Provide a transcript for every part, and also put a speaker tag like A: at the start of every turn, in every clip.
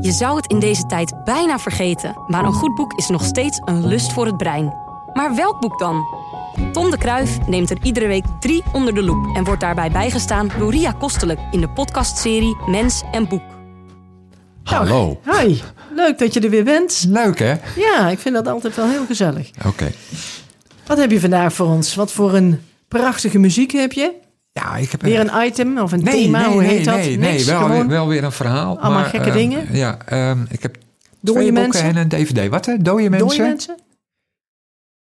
A: Je zou het in deze tijd bijna vergeten, maar een goed boek is nog steeds een lust voor het brein. Maar welk boek dan? Tom de Kruif neemt er iedere week drie onder de loep en wordt daarbij bijgestaan door Ria Kostelijk in de podcastserie Mens en Boek.
B: Hallo.
C: Hoi, leuk dat je er weer bent.
B: Leuk hè?
C: Ja, ik vind dat altijd wel heel gezellig.
B: Oké.
C: Wat heb je vandaag voor ons? Wat voor een prachtige muziek heb je?
B: Ja, ik heb
C: Weer een item of een
B: nee,
C: thema,
B: nee,
C: hoe
B: nee,
C: heet dat?
B: Nee, nee,
C: Niks,
B: wel,
C: gewoon
B: weer, wel weer een verhaal.
C: Allemaal
B: maar,
C: gekke
B: ehm,
C: dingen?
B: Ja, ehm, ik heb twee boeken
C: mensen?
B: en een dvd. Wat hè? Dode mensen?
C: dode mensen?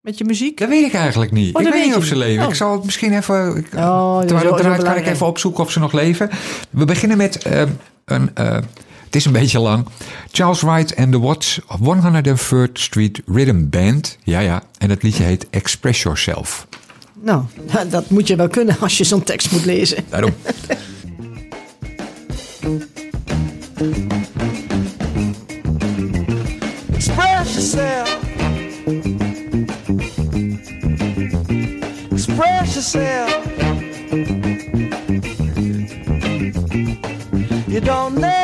C: Met je muziek?
B: Dat weet ik eigenlijk niet.
C: Oh,
B: ik weet
C: weet
B: niet of ze leven.
C: Oh.
B: Ik zal het misschien even... Ik,
C: Oh, dat is
B: terwijl
C: wel
B: eruit kan ik even opzoeken of ze nog leven. We beginnen met ehm, een... eh, het is een beetje lang. Charles Wright and the Watts 103rd Street Rhythm Band. Ja, ja. En het liedje heet Express Yourself.
C: Nou, dat moet je wel kunnen als je zo'n tekst moet lezen.
B: Daarom.
D: Express yourself. Express yourself. You don't never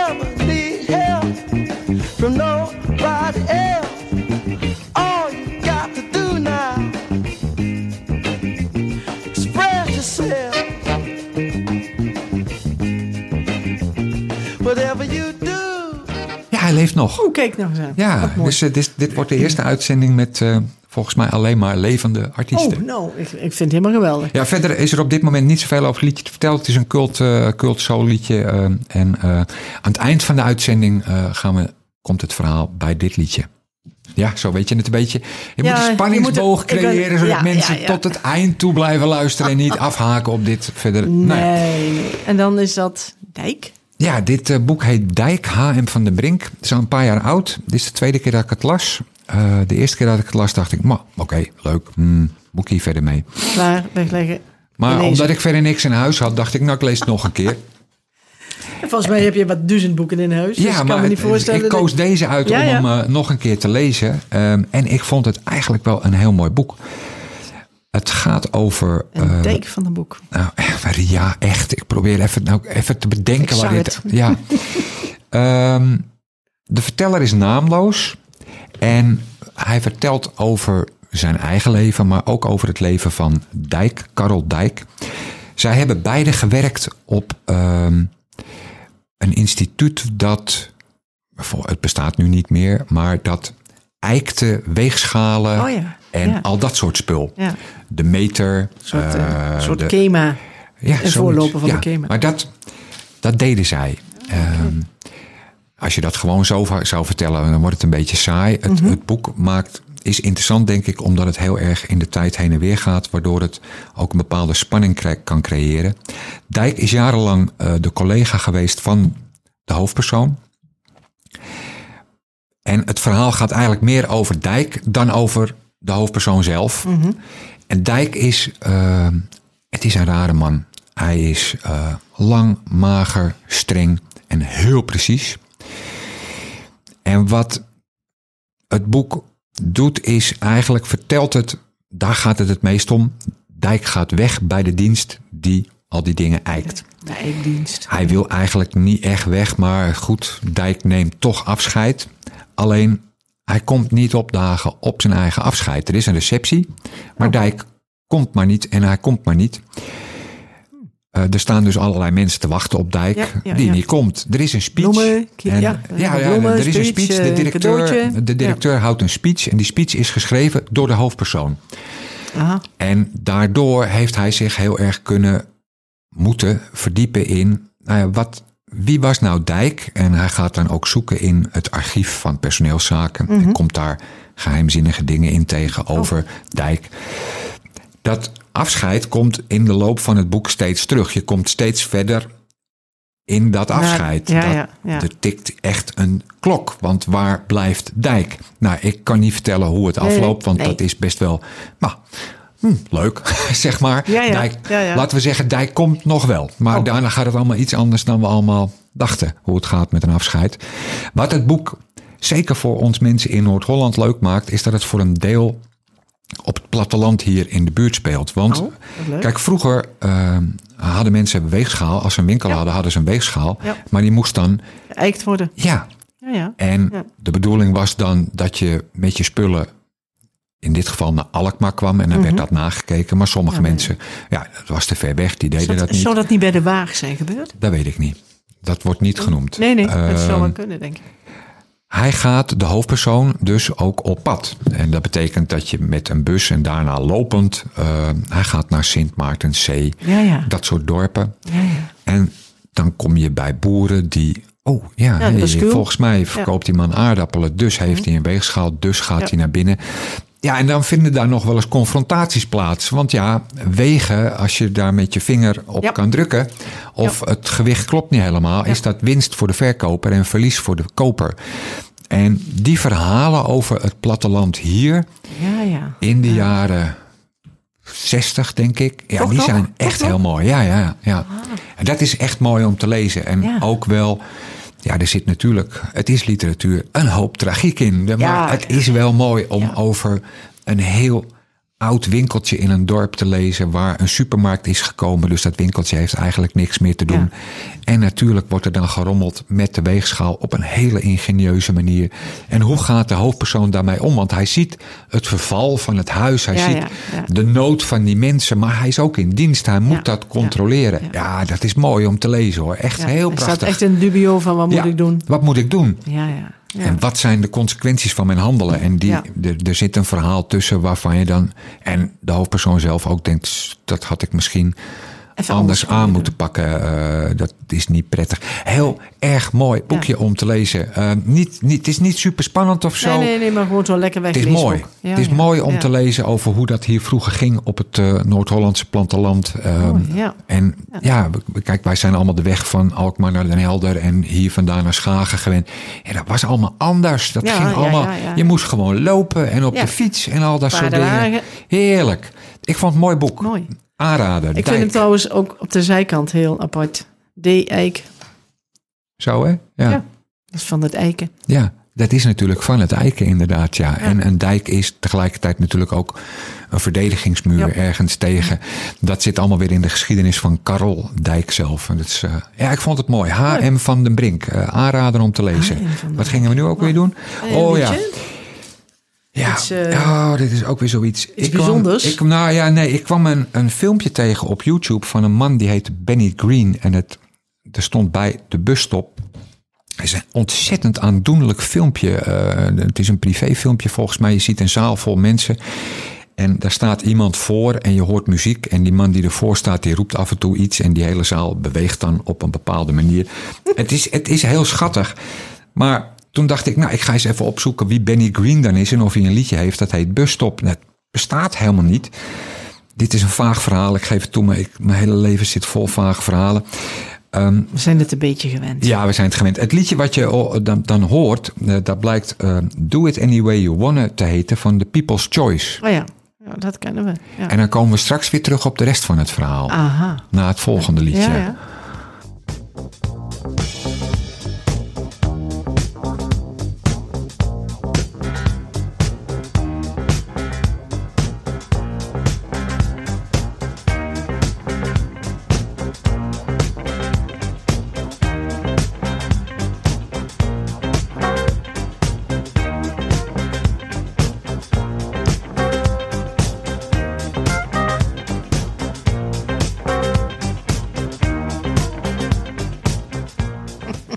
B: leeft nog.
C: Oeh, kijk nou eens aan.
B: Ja, dus eh, dit, dit wordt de eerste uitzending met eh, volgens mij alleen maar levende artiesten.
C: Oh, nou, ik, ik vind het helemaal geweldig.
B: Ja, verder is er op dit moment niet zoveel over het liedje te vertellen. Het is een cult, eh cult soul liedje. en aan het eind van de uitzending gaan we, komt het verhaal bij dit liedje. Ja, zo weet je het een beetje. Je
C: Ja,
B: moet een spanningsboog creëren... zodat
C: ja,
B: mensen
C: ja,
B: tot het eind toe blijven luisteren... en niet afhaken op dit verder.
C: Nee.
B: nee.
C: En dan is dat Dijk.
B: Ja, dit eh, boek heet Dijk, H.M. van den Brink. Het is al een paar jaar oud. Dit is de tweede keer dat ik het las. Eh, de eerste keer dat ik het las dacht ik... "Ma, Oké, leuk. Hmm, moet ik hier verder mee?
C: Klaar, wegleggen.
B: Maar
C: Lezen.
B: omdat ik verder niks in huis had... dacht ik, nou, ik lees het nog een keer.
C: Volgens mij heb je wat duizend boeken in huis. dus ik kan me niet voorstellen.
B: ik koos deze uit
C: Ja,
B: om
C: ja.
B: hem eh, nog een keer te lezen. Ehm, en ik vond het eigenlijk wel een heel mooi boek. Het gaat over...
C: Een
B: eh,
C: dijk van een boek.
B: nou, ja, echt. Ik probeer even, nou, even te bedenken waar dit... Ja. Ehm, de verteller is naamloos. En hij vertelt over zijn eigen leven, maar ook over het leven van Dijk, Karel Dijk. Zij hebben beide gewerkt op ehm, een instituut dat, het bestaat nu niet meer, maar dat eikte weegschalen
C: Oh ja,
B: en
C: ja.
B: al dat soort spul.
C: Ja.
B: De meter.
C: Een soort, eh,
B: eh,
C: soort
B: de-
C: KEMA.
B: ja,
C: een voorloper van de KEMA.
B: Maar dat, dat deden zij. Ehm, als je dat gewoon zo zou vertellen, dan wordt het een beetje saai. Het,
C: Mhm.
B: het boek maakt, is interessant, denk ik, omdat het heel erg in de tijd heen en weer gaat, waardoor het ook een bepaalde spanning kan creëren. Dijk is jarenlang eh, de collega geweest van de hoofdpersoon. En het verhaal gaat eigenlijk meer over Dijk dan over de hoofdpersoon zelf. En Dijk is, eh, het is een rare man. Hij is eh, lang, mager, streng en heel precies. En wat het boek doet is eigenlijk vertelt het, daar gaat het het meest om. Dijk gaat weg bij de dienst die al die dingen eikt.
C: De eikdienst.
B: Hij wil eigenlijk niet echt weg, maar goed, Dijk neemt toch afscheid. Alleen, hij komt niet opdagen op zijn eigen afscheid. Er is een receptie, maar
C: Oh.
B: Dijk komt maar niet en hij komt maar niet. Eh, er staan dus allerlei mensen te wachten op Dijk
C: Ja, ja,
B: die
C: ja.
B: niet komt. Er is een speech.
C: Bloemen,
B: En-
C: ja, bloemen,
B: er is een
C: speech.
B: De
C: eh,
B: directeur,
C: cadeautje.
B: de directeur houdt een speech en die speech is geschreven door de hoofdpersoon.
C: Aha.
B: En daardoor heeft hij zich heel erg kunnen moeten verdiepen in nou ja, wat, wie was nou Dijk? En hij gaat dan ook zoeken in het archief van personeelszaken. En komt daar geheimzinnige dingen in tegen over Dijk. Dat afscheid komt in de loop van het boek steeds terug. Je komt steeds verder in dat afscheid.
C: ja,
B: dat,
C: ja, ja.
B: Er tikt echt een klok. Want waar blijft Dijk? Nou, ik kan niet vertellen hoe het afloopt, want
C: nee.
B: dat is best wel nou, hm, leuk, zeg maar.
C: Ja, ja,
B: Dijk,
C: ja.
B: Laten we zeggen, Dijk komt nog wel. Maar
C: Oh.
B: daarna gaat het allemaal iets anders dan we allemaal dachten hoe het gaat met een afscheid. Wat het boek zeker voor ons mensen in Noord-Holland leuk maakt, is dat het voor een deel op het platteland hier in de buurt speelt. Want
C: Oh,
B: kijk, vroeger eh, hadden mensen een weegschaal. Als ze een winkel hadden, hadden ze een weegschaal.
C: Ja.
B: Maar die moest dan,
C: Geëikt worden.
B: ja,
C: Ja, ja.
B: En de bedoeling was dan dat je met je spullen in dit geval naar Alkmaar kwam en dan werd dat nagekeken. Maar sommige
C: Mhm. Ja,
B: mensen, ja, dat was te ver weg, die deden dat
C: dat,
B: niet.
C: zou dat niet bij de Waag zijn gebeurd?
B: Dat weet ik niet. Dat wordt niet genoemd.
C: Nee, nee, dat zou wel
B: Ehm,
C: kunnen, denk ik.
B: Hij gaat, de hoofdpersoon, dus ook op pad. En dat betekent dat je met een bus en daarna lopend... eh, hij gaat naar Sint Maartenszee,
C: Ja, ja.
B: dat soort dorpen.
C: ja, ja.
B: En dan kom je bij boeren die... Oh ja, hey, volgens mij verkoopt die man aardappelen. Dus heeft hij een weegschaal, dus gaat hij naar binnen. Ja, en dan vinden daar nog wel eens confrontaties plaats. Want ja, wegen, als je daar met je vinger op
C: Ja.
B: kan drukken... of het gewicht klopt niet helemaal... is dat winst voor de verkoper en verlies voor de koper. En die verhalen over het platteland hier
C: Ja, ja.
B: in de jaren 60, denk ik. Ja,
C: Toch
B: die zijn
C: Toch
B: echt heel mooi. Ja, ja, ja. En dat is echt mooi om te lezen. En ook wel, ja, er zit natuurlijk, het is literatuur, een hoop tragiek in. Maar
C: Ja,
B: het is wel mooi om
C: Ja.
B: over een heel oud winkeltje in een dorp te lezen waar een supermarkt is gekomen. Dus dat winkeltje heeft eigenlijk niks meer te doen. En natuurlijk wordt er dan gerommeld met de weegschaal op een hele ingenieuze manier. En hoe gaat de hoofdpersoon daarmee om? Want hij ziet het verval van het huis. Hij
C: Ja,
B: ziet
C: ja,
B: de nood van die mensen. Maar hij is ook in dienst. Hij moet dat controleren. Ja, dat is mooi om te lezen hoor. Echt heel
C: er
B: prachtig.
C: staat echt een dubio van wat moet ik doen.
B: Wat moet ik doen?
C: Ja, ja. Ja.
B: En wat zijn de consequenties van mijn handelen? En die,
C: Ja.
B: er, er zit een verhaal tussen waarvan je dan... en de hoofdpersoon zelf ook denkt... "S, dat had ik misschien
C: Even
B: anders aan
C: doen.
B: moeten pakken. Eh, dat is niet prettig. Heel erg mooi boekje om te lezen. Eh, niet, niet, het is niet super spannend of zo.
C: Nee, nee, nee, maar gewoon zo lekker
B: Het is mooi.
C: Ja,
B: het is
C: ja,
B: mooi om te lezen over hoe dat hier vroeger ging op het eh, Noord-Hollandse platteland. Ehm,
C: Mooi, ja.
B: En ja, kijk, wij zijn allemaal de weg van Alkmaar naar Den Helder en hier vandaan naar Schagen gewend. En dat was allemaal anders. Dat ging allemaal. Je moest gewoon lopen en op de fiets en al dat soort dingen. Heerlijk. Ik vond het een mooi boek.
C: Mooi.
B: Aanraden.
C: Ik
B: Dijk.
C: vind het trouwens ook op de zijkant heel apart. D-eik.
B: Zo hè? Ja.
C: Ja.
B: ja.
C: Dat is van het eiken.
B: dat is natuurlijk van het eiken inderdaad. Ja. En een dijk is tegelijkertijd natuurlijk ook een verdedigingsmuur
C: Ja.
B: ergens tegen. Dat zit allemaal weer in de geschiedenis van Karel Dijk zelf. En dat is, eh, ja, ik vond het mooi. H.M. van den Brink. eh, aanrader om te lezen. Wat gingen we nu ook weer doen? Oh ja. Ja,
C: Iets, eh,
B: oh, dit is ook weer zoiets.
C: iets
B: kwam-
C: bijzonders?
B: Ik, nou ja, nee, ik kwam een, een filmpje tegen op YouTube van een man die heette Benny Green. En het, er stond bij de busstop. Het is een ontzettend aandoenlijk filmpje. Eh, het is een privéfilmpje volgens mij. Je ziet een zaal vol mensen. En daar staat iemand voor en je hoort muziek. En die man die ervoor staat, die roept af en toe iets. En die hele zaal beweegt dan op een bepaalde manier. het, is, het is heel schattig. Maar toen dacht ik, nou, ik ga eens even opzoeken wie Benny Green dan is. En of hij een liedje heeft dat heet Busstop. Dat bestaat helemaal niet. Dit is een vaag verhaal. Ik geef het toe, maar ik, mijn hele leven zit vol vage verhalen. Ehm,
C: We zijn het een beetje gewend.
B: ja, we zijn het gewend. Het liedje wat je dan, dan hoort, eh, dat blijkt eh, Do It Any Way You Wanna te heten van The People's Choice.
C: Oh ja, ja dat kennen we. Ja.
B: En dan komen we straks weer terug op de rest van het verhaal.
C: Aha.
B: Na het volgende liedje.
C: Ja, ja.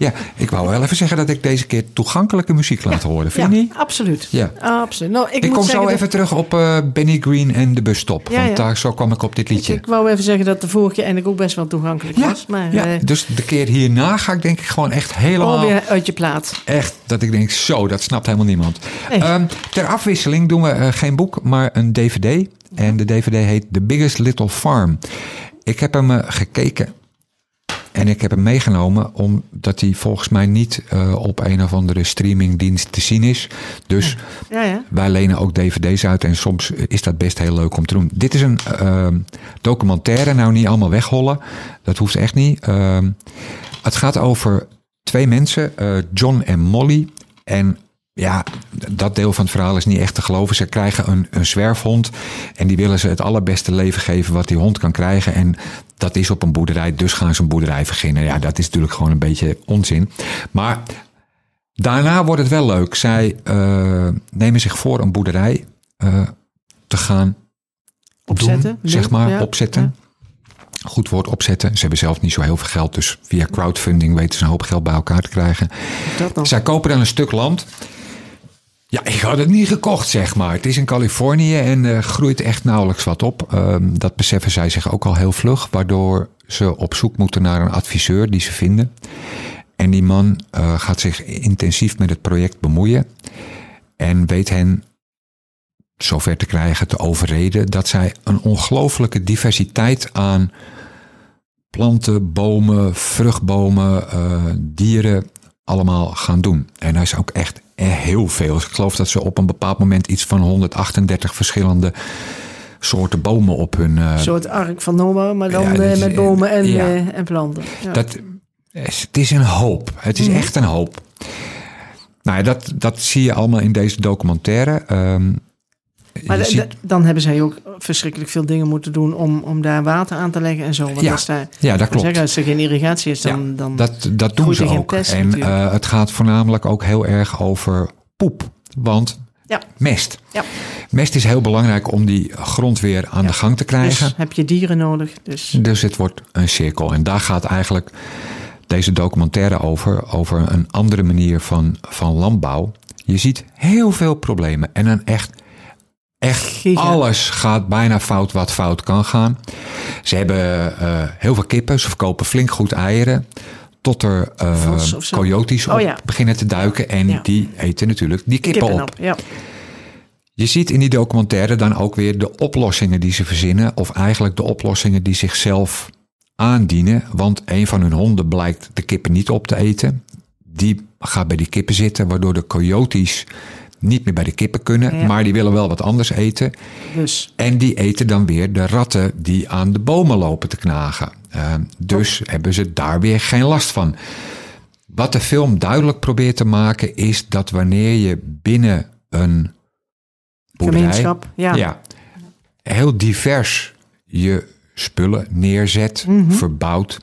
B: Ja, ik wou wel even zeggen dat ik deze keer toegankelijke muziek laat horen. Vind je
C: Ja,
B: niet?
C: absoluut.
B: Ja.
C: absoluut. Nou, ik,
B: Ik
C: moet
B: kom zo
C: dat-
B: even terug op eh, Benny Green en de busstop. Want daar, zo kwam ik op dit liedje.
C: Ik wou even zeggen dat de vorige keer eigenlijk ook best wel toegankelijk was. Maar
B: ja,
C: eh,
B: dus de keer hierna ga ik denk ik gewoon echt helemaal...
C: alweer uit je plaat.
B: Echt, dat ik denk, zo, dat snapt helemaal niemand.
C: Nee.
B: Ehm, ter afwisseling doen we eh, geen boek, maar een dvd. En de dvd heet The Biggest Little Farm. Ik heb hem gekeken en ik heb hem meegenomen... omdat hij volgens mij niet eh, op een of andere streamingdienst te zien is. Dus
C: Ja, ja.
B: wij lenen ook dvd's uit en soms is dat best heel leuk om te doen. Dit is een ehm, documentaire, nou niet allemaal weghollen. Dat hoeft echt niet. Ehm, het gaat over twee mensen, eh, John en Molly. En ja, dat deel van het verhaal is niet echt te geloven. Ze krijgen een, een zwerfhond en die willen ze het allerbeste leven geven wat die hond kan krijgen. En dat is op een boerderij, dus gaan ze een boerderij beginnen. Ja, dat is natuurlijk gewoon een beetje onzin. Maar Daarna wordt het wel leuk. Zij eh, nemen zich voor een boerderij eh, te gaan
C: Opzetten,
B: doen, zeg maar,
C: ja,
B: opzetten. Goed woord opzetten. Ze hebben zelf niet zo heel veel geld, dus via crowdfunding weten ze een hoop geld bij elkaar te krijgen. Zij kopen dan een stuk land. Ja, ik had het niet gekocht, zeg maar. Het is in Californië en eh, groeit echt nauwelijks wat op. Ehm, dat beseffen zij zich ook al heel vlug, waardoor ze op zoek moeten naar een adviseur die ze vinden. En die man eh, gaat zich intensief met het project bemoeien en weet hen zover te krijgen, te overreden, dat zij een ongelooflijke diversiteit aan planten, bomen, vruchtbomen, eh, dieren allemaal gaan doen. En hij is ook echt heel veel. Ik geloof dat ze op een bepaald moment iets van 138 verschillende soorten bomen op hun. eh,
C: Een soort ark van Noah, maar dan
B: Ja,
C: eh, met bomen en,
B: ja.
C: eh, en planten. Ja.
B: dat, het is een hoop. Het is echt een hoop. Nou ja, dat, dat zie je allemaal in deze documentaire. Ehm,
C: maar
B: ziet-
C: dan hebben zij ook verschrikkelijk veel dingen moeten doen om, om daar water aan te leggen en zo. Want
B: Ja,
C: als, daar,
B: ja, dat klopt.
C: Zeggen, als er geen irrigatie is, dan...
B: Ja,
C: dan
B: dat, dat doen ze ook.
C: pest
B: en eh, het gaat voornamelijk ook heel erg over poep. Want
C: ja,
B: mest.
C: ja.
B: Mest is heel belangrijk om die grond weer aan de gang te krijgen.
C: Dus heb je dieren nodig. Dus
B: Dus het wordt een cirkel. En daar gaat eigenlijk deze documentaire over. Over een andere manier van, van landbouw. Je ziet heel veel problemen. En dan echt, echt alles gaat bijna fout wat fout kan gaan. Ze hebben eh, heel veel kippen. Ze verkopen flink goed eieren. Tot er
C: zo.
B: coyotes op
C: Oh ja.
B: beginnen te duiken. En
C: Ja.
B: die eten natuurlijk die kippen,
C: kippen
B: op.
C: op. Ja.
B: Je ziet in die documentaire dan ook weer de oplossingen die ze verzinnen. Of eigenlijk de oplossingen die zichzelf aandienen. Want een van hun honden blijkt de kippen niet op te eten. Die gaat bij die kippen zitten, waardoor de coyotes niet meer bij de kippen kunnen.
C: Ja.
B: Maar die willen wel wat anders eten.
C: Dus
B: En die eten dan weer de ratten die aan de bomen lopen te knagen. Eh, dus hebben ze daar weer geen last van. Wat de film duidelijk probeert te maken is dat wanneer je binnen een boerderij,
C: ja,
B: heel divers je spullen neerzet,
C: Mhm.
B: verbouwt,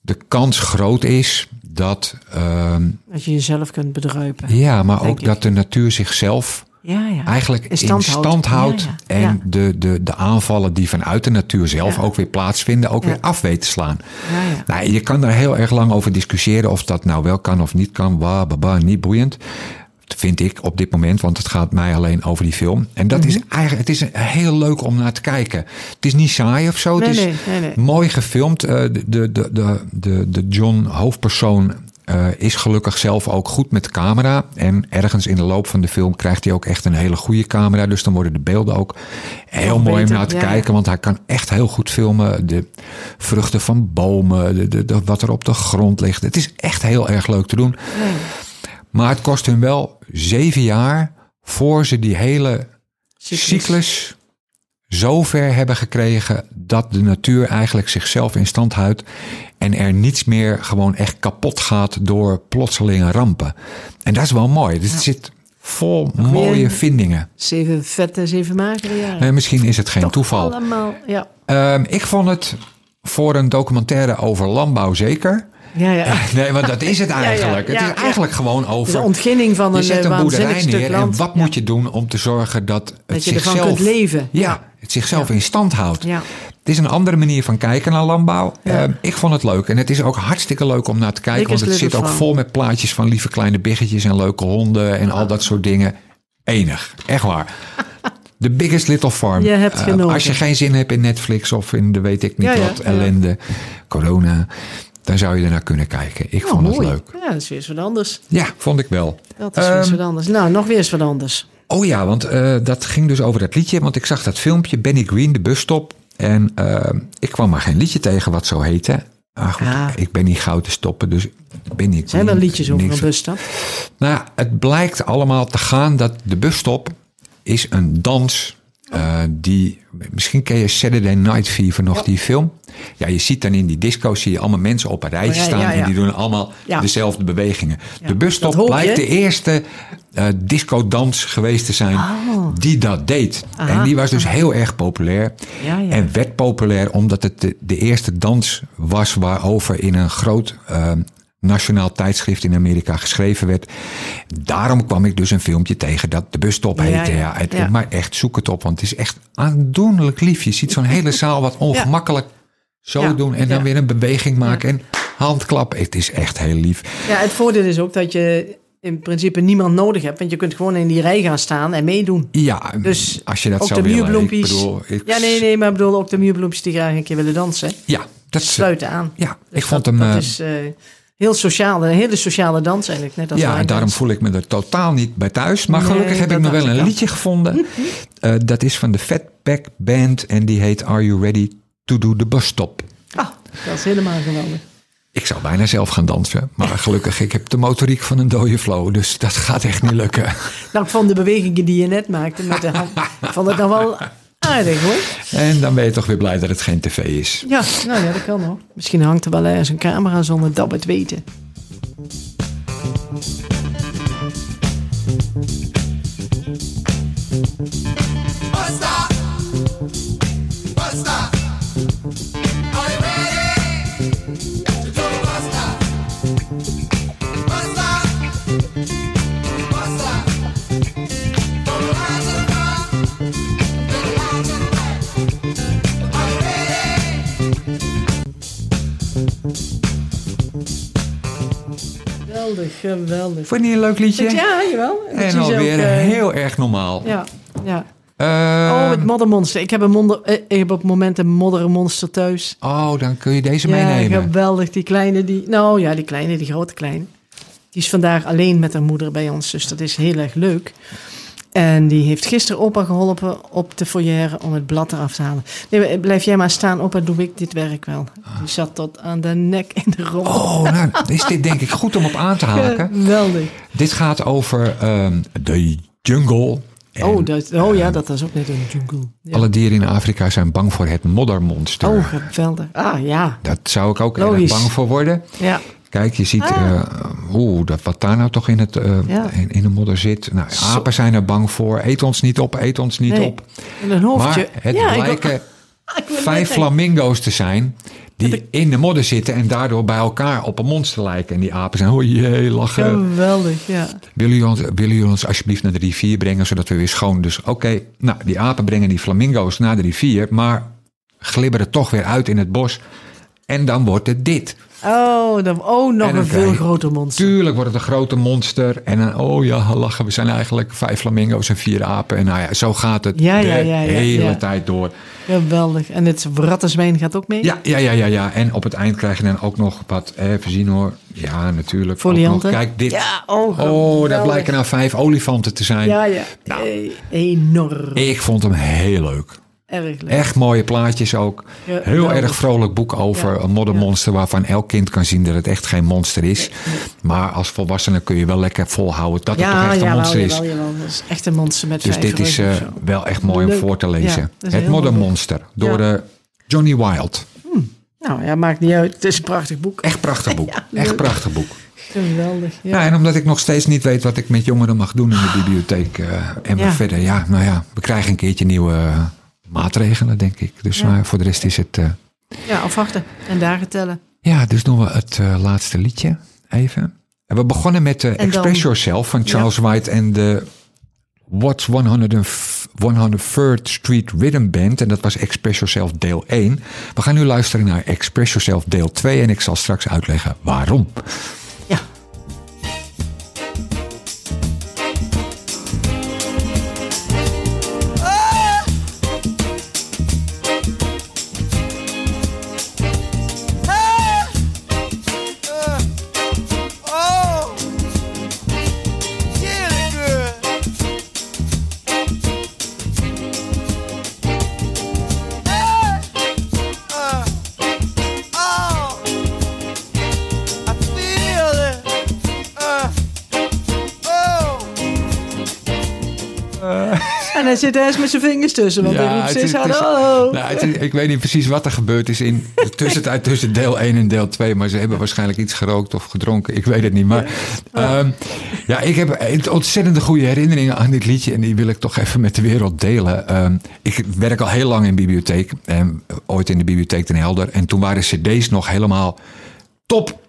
B: de kans groot is dat, ehm,
C: Dat je jezelf kunt bedruipen.
B: ja, maar ook
C: ik.
B: dat de natuur zichzelf
C: Ja, ja.
B: eigenlijk
C: In
B: in
C: stand houdt. Ja.
B: En. De, de, de aanvallen die vanuit de natuur zelf ook weer plaatsvinden, ook weer af weet te slaan.
C: Ja, ja.
B: Nou, je kan daar heel erg lang over discussiëren of dat nou wel kan of niet kan. Wa, ba, ba, niet boeiend. Vind ik op dit moment, want het gaat mij alleen over die film. En dat
C: Mhm.
B: is eigenlijk, het is heel leuk om naar te kijken. Het is niet saai of zo.
C: Nee,
B: het is
C: nee, nee,
B: mooi gefilmd. Eh, De, de, de, de, de, John hoofdpersoon eh, is gelukkig zelf ook goed met de camera. En ergens in de loop van de film krijgt hij ook echt een hele goede camera. Dus dan worden de beelden ook heel mooi om naar te
C: ja.
B: kijken. Want hij kan echt heel goed filmen. De vruchten van bomen, de, de, de- wat er op de grond ligt. Het is echt heel erg leuk te doen. Maar het kost hun wel zeven jaar voor ze die hele
C: Cyclus.
B: cyclus zo ver hebben gekregen dat de natuur eigenlijk zichzelf in stand houdt en er niets meer gewoon echt kapot gaat door plotselinge rampen. En dat is wel mooi. Dus het zit vol mooie vindingen.
C: Zeven vette, zeven magere jaren.
B: Misschien is het geen
C: Toch
B: toeval.
C: Allemaal, ja.
B: Ehm, ik vond het voor een documentaire over landbouw zeker.
C: Ja, ja.
B: Nee, want dat is het eigenlijk.
C: ja,
B: het is eigenlijk gewoon
C: De
B: over.
C: ontginning van
B: Je
C: een,
B: zet
C: eh,
B: een boerderij neer en wat moet je doen om te zorgen dat het
C: Dat je ervan
B: zichzelf...
C: kunt leven.
B: Ja, het zichzelf in stand houdt.
C: Ja.
B: Het is een andere manier van kijken naar landbouw. Ehm, ik vond het leuk. En het is ook hartstikke leuk om naar te kijken. Want het zit ook vol met plaatjes van lieve kleine biggetjes en leuke honden en al dat soort dingen. Enig, echt waar. The Biggest Little Farm.
C: Je hebt
B: Eh, als je geen zin hebt in Netflix of in de weet ik niet
C: Ja,
B: wat
C: ja.
B: ellende, corona, dan zou je er naar kunnen kijken. Ik
C: Oh,
B: vond het leuk.
C: Ja, dat is weer eens wat anders.
B: Ja, vond ik wel.
C: Dat is weer eens
B: Ehm,
C: wat anders. Nou, nog weer eens wat anders.
B: Oh ja, want eh, dat ging dus over dat liedje. Want ik zag dat filmpje, Benny Green, de busstop. En eh, ik kwam maar geen liedje tegen wat zo heette. Maar goed,
C: Ah.
B: ik ben niet gauw te stoppen, dus Benny Green.
C: Zijn er liedjes over een busstap?
B: Nou, het blijkt allemaal te gaan dat de busstop is een dans eh, die... Misschien ken je Saturday Night Fever nog, die film. Ja, je ziet dan in die disco zie je allemaal mensen op een rijtje
C: Ja,
B: staan...
C: ja,
B: en die doen allemaal dezelfde bewegingen. de busstop blijkt de eerste eh disco-dans geweest te zijn die dat deed.
C: Oh. Aha.
B: En die was dus heel erg populair.
C: Ja, ja.
B: En werd populair omdat het de, de eerste dans was waarover in een groot eh, nationaal tijdschrift in Amerika geschreven werd. Daarom kwam ik dus een filmpje tegen dat de busstop heette.
C: ja,
B: Ja, het-
C: ja.
B: Maar echt, zoek het op, want het is echt aandoenlijk lief. Je ziet zo'n hele zaal wat ongemakkelijk zo doen en dan weer een beweging maken en handklap. Het is echt heel lief.
C: Ja, het voordeel is ook dat je in principe niemand nodig hebt. Want je kunt gewoon in die rij gaan staan en meedoen.
B: Ja,
C: Dus
B: als je dat
C: ook
B: zou
C: de
B: willen. Ik bedoel, ik-
C: Ja, nee, nee, maar ik bedoel ook de muurbloempjes die graag een keer willen dansen.
B: Ja, dat
C: Sluiten aan.
B: Ja,
C: Dus
B: ik vond
C: dat,
B: hem.
C: Dat
B: eh,
C: is eh, heel sociaal. Een hele sociale dans eigenlijk. Net als
B: ja, en daarom voel ik me er totaal niet bij thuis. Maar
C: Nee,
B: gelukkig heb ik nog wel een liedje gevonden. Eh, dat is van de Fatback Band en die heet Are You Ready to Do the Bus Stop?
C: Ah, dat is helemaal geweldig.
B: Ik zou bijna zelf gaan dansen. Maar gelukkig, ik heb de motoriek van een dode flow. Dus dat gaat echt niet lukken.
C: Nou, ik vond de bewegingen die je net maakte met de hand. ik vond het nog wel aardig hoor.
B: En dan ben je toch weer blij dat het geen tv is.
C: Ja, nou ja, dat kan hoor. Misschien hangt er wel ergens een camera zonder dat we het weten. Geweldig, geweldig.
B: Vond je niet een leuk liedje?
C: Ja, jawel. Zie
B: En
C: ze
B: alweer
C: ook, eh,
B: heel erg normaal.
C: Ja, ja.
B: Eh,
C: Oh, het moddermonster. Ik heb, een eh, ik heb op het moment een moddermonster thuis.
B: oh, dan kun je deze
C: Ja,
B: meenemen.
C: geweldig. Die kleine, die... Nou ja, die kleine, die grote kleine. Die is vandaag alleen met haar moeder bij ons, dus dat is heel erg leuk. En die heeft gisteren opa geholpen op de foyer om het blad eraf te halen. Nee, blijf jij maar staan, opa, doe ik dit werk wel. Die zat tot aan de nek in de rommel.
B: Oh, nou, is dit denk ik goed om op aan te haken.
C: Geweldig.
B: Dit gaat over ehm, de jungle. En
C: Oh, dat, oh ja, dat was ook net een jungle. Ja.
B: Alle dieren in Afrika zijn bang voor het moddermonster.
C: Oh, geweldig. Ah, ja.
B: Dat zou ik ook
C: Logisch.
B: erg bang voor worden.
C: Ja.
B: Kijk, je ziet
C: Ah.
B: eh, oeh, dat, wat daar nou toch in, het, eh,
C: Ja.
B: in, in de modder zit. Nou, apen zijn er bang voor. Eet ons niet op, eet ons niet
C: Nee.
B: op.
C: En een hoofdje.
B: Maar het
C: ja, ik wil-
B: blijken
C: ik wil
B: vijf flamingo's te zijn die in de modder zitten en daardoor bij elkaar op een monster lijken. En die apen zijn, oh jee, lachen.
C: Geweldig, ja.
B: Willen jullie, ons, willen jullie ons alsjeblieft naar de rivier brengen, zodat we weer schoon... Dus oké, nou, die apen brengen die flamingo's naar de rivier... maar glibberen toch weer uit in het bos. En dan wordt het dit.
C: Oh, dan, oh nog een veel groter monster.
B: Tuurlijk wordt het een grote monster. En dan, oh ja, lachen, we zijn eigenlijk vijf flamingo's en vier apen. En nou ja, zo gaat het
C: Ja,
B: de
C: ja, ja, ja,
B: hele tijd door.
C: Geweldig. En het rattenzwijn gaat ook mee?
B: Ja, ja, ja, ja, ja. En op het eind krijg je dan ook nog wat, even zien hoor. Ja, natuurlijk.
C: Folianten?
B: Kijk, dit.
C: Ja, oh,
B: oh, daar blijken nou vijf olifanten te zijn.
C: Ja, ja.
B: Nou.
C: Eh, enorm.
B: Ik vond hem heel leuk.
C: Erg leuk.
B: Echt mooie plaatjes ook.
C: Ja,
B: Heel erg vrolijk boek over
C: Ja,
B: een moddermonster... waarvan elk kind kan zien dat het echt geen monster is. Maar als volwassene kun je wel lekker volhouden dat het toch
C: Ja,
B: echt een monster is.
C: jawel, jawel. Dat is echt een monster met
B: Dus dit is eh, wel echt mooi om voor te
C: Ja,
B: lezen. het Moddermonster door
C: Ja.
B: eh, Johnny Wild.
C: Nou ja, maakt niet uit. Het is een prachtig boek.
B: Echt prachtig boek.
C: Ja,
B: echt prachtig boek.
C: Geweldig. Ja.
B: Ja. en omdat ik nog steeds niet weet wat ik met jongeren mag doen in de bibliotheek. eh, en we
C: Ja.
B: verder, ja, nou ja, we krijgen een keertje nieuwe maatregelen, denk ik. Dus
C: Ja.
B: maar voor de rest is het. eh,
C: ja, afwachten. En dagen tellen.
B: ja, dus doen we het eh, laatste liedje even. En we begonnen met eh,
C: dan-
B: Express Yourself van Charles White en de What's 100 103rd Street Rhythm Band. En dat was Express Yourself deel 1. We gaan nu luisteren naar Express Yourself deel 2. En ik zal straks uitleggen waarom.
C: Hij zit ergens met zijn vingers tussen. Want hij steeds hallo.
B: nou, het is- ik weet niet precies wat er gebeurd is in de tussentijd tussen deel 1 en deel 2. Maar ze hebben waarschijnlijk iets gerookt of gedronken. Ik weet het niet. Maar ja, ja ik heb een ontzettende goede herinneringen aan dit liedje. En die wil ik toch even met de wereld delen. Ehm, ik werk al heel lang in bibliotheek. En ooit in de bibliotheek ten Helder. En toen waren cd's nog helemaal top.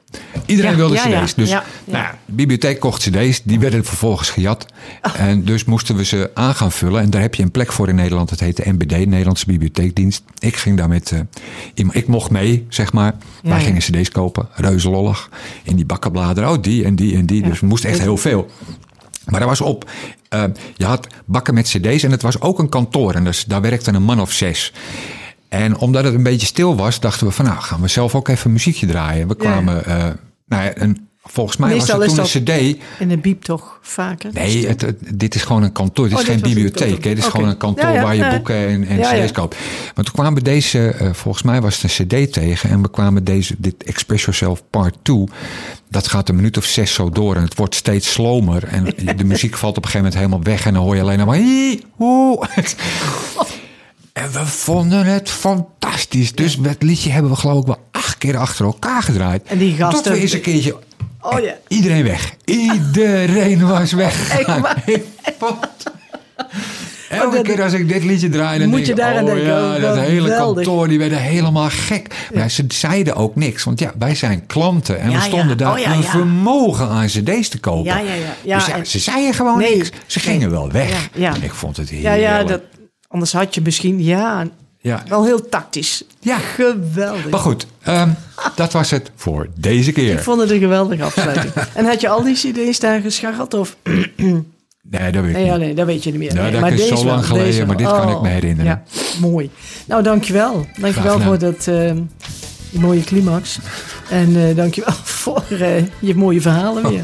B: Iedereen
C: Ja,
B: wilde
C: ja,
B: cd's. Dus Nou, de bibliotheek kocht cd's. Die werden vervolgens gejat. En dus moesten we ze aan gaan vullen. En daar heb je een plek voor in Nederland. Dat heet de NBD, Nederlandse Bibliotheekdienst. Ik ging daar met... eh, ik mocht mee, zeg maar. Wij gingen cd's kopen. Reuzelollig. In die bakkenbladeren. Oh, die en die en die. Dus we moesten echt heel veel. Maar dat was op. eh, je had bakken met cd's en het was ook een kantoor. En dus daar werkte een man of zes. En omdat het een beetje stil was, dachten we van nou gaan we zelf ook even muziekje draaien. We
C: Ja.
B: kwamen, eh, nou ja, een, volgens mij
C: Meestal
B: was het toen een cd.
C: En de biep toch vaker?
B: Nee, het, het- dit is gewoon een kantoor. Dit
C: Oh,
B: is
C: dit
B: geen bibliotheek. Dit is gewoon een kantoor
C: Ja, ja,
B: waar je boeken en, en cd's koopt. Maar toen kwamen we deze, eh, volgens mij was het een cd tegen. En we kwamen deze, dit Express Yourself Part 2. Dat gaat een minuut of zes zo door. En het wordt steeds slomer. En de muziek valt op een gegeven moment helemaal weg. En dan hoor je alleen maar... "Hie, hoe." En we vonden het fantastisch. Dus het liedje hebben we geloof ik wel acht keer achter elkaar gedraaid.
C: En die gasten-
B: Tot we eens een keertje...
C: Oh ja.
B: Iedereen weg. Iedereen was weg. Elke
C: Oh, dat-
B: keer als ik dit liedje draai, dan
C: Moet
B: denk
C: je
B: ik,
C: daar aan
B: oh
C: denken,
B: ja,
C: oh,
B: dat hele
C: geweldig.
B: kantoor, die werden helemaal gek. Maar ze zeiden ook niks, want ja, wij zijn klanten en
C: Ja,
B: we
C: ja.
B: stonden daar
C: Oh, ja,
B: een
C: ja.
B: vermogen aan cd's te kopen.
C: Ja, ja, ja. Ja,
B: dus ja,
C: en-
B: ze zeiden gewoon
C: Nee,
B: niks. Ze gingen wel weg.
C: Ja, ja.
B: Ik vond het
C: Ja,
B: heerlijk.
C: ja, dat, anders had je misschien... Ja,
B: Ja.
C: wel heel tactisch.
B: Ja.
C: Geweldig.
B: Maar goed, ehm, dat was het voor deze keer.
C: Ik vond het een geweldige afsluiting. en had je al die cd's daar gescharreld? Of...
B: Nee, dat weet ik
C: Nee, ja,
B: niet.
C: nee, dat weet je niet meer.
B: Nou,
C: Nee,
B: dat
C: maar
B: is
C: deze
B: zo
C: wel,
B: lang geleden, maar dit kan ik me herinneren.
C: Ja, mooi. Nou, dankjewel. Dankjewel voor dat, eh, die mooie climax. En eh dankjewel voor eh, je mooie verhalen weer.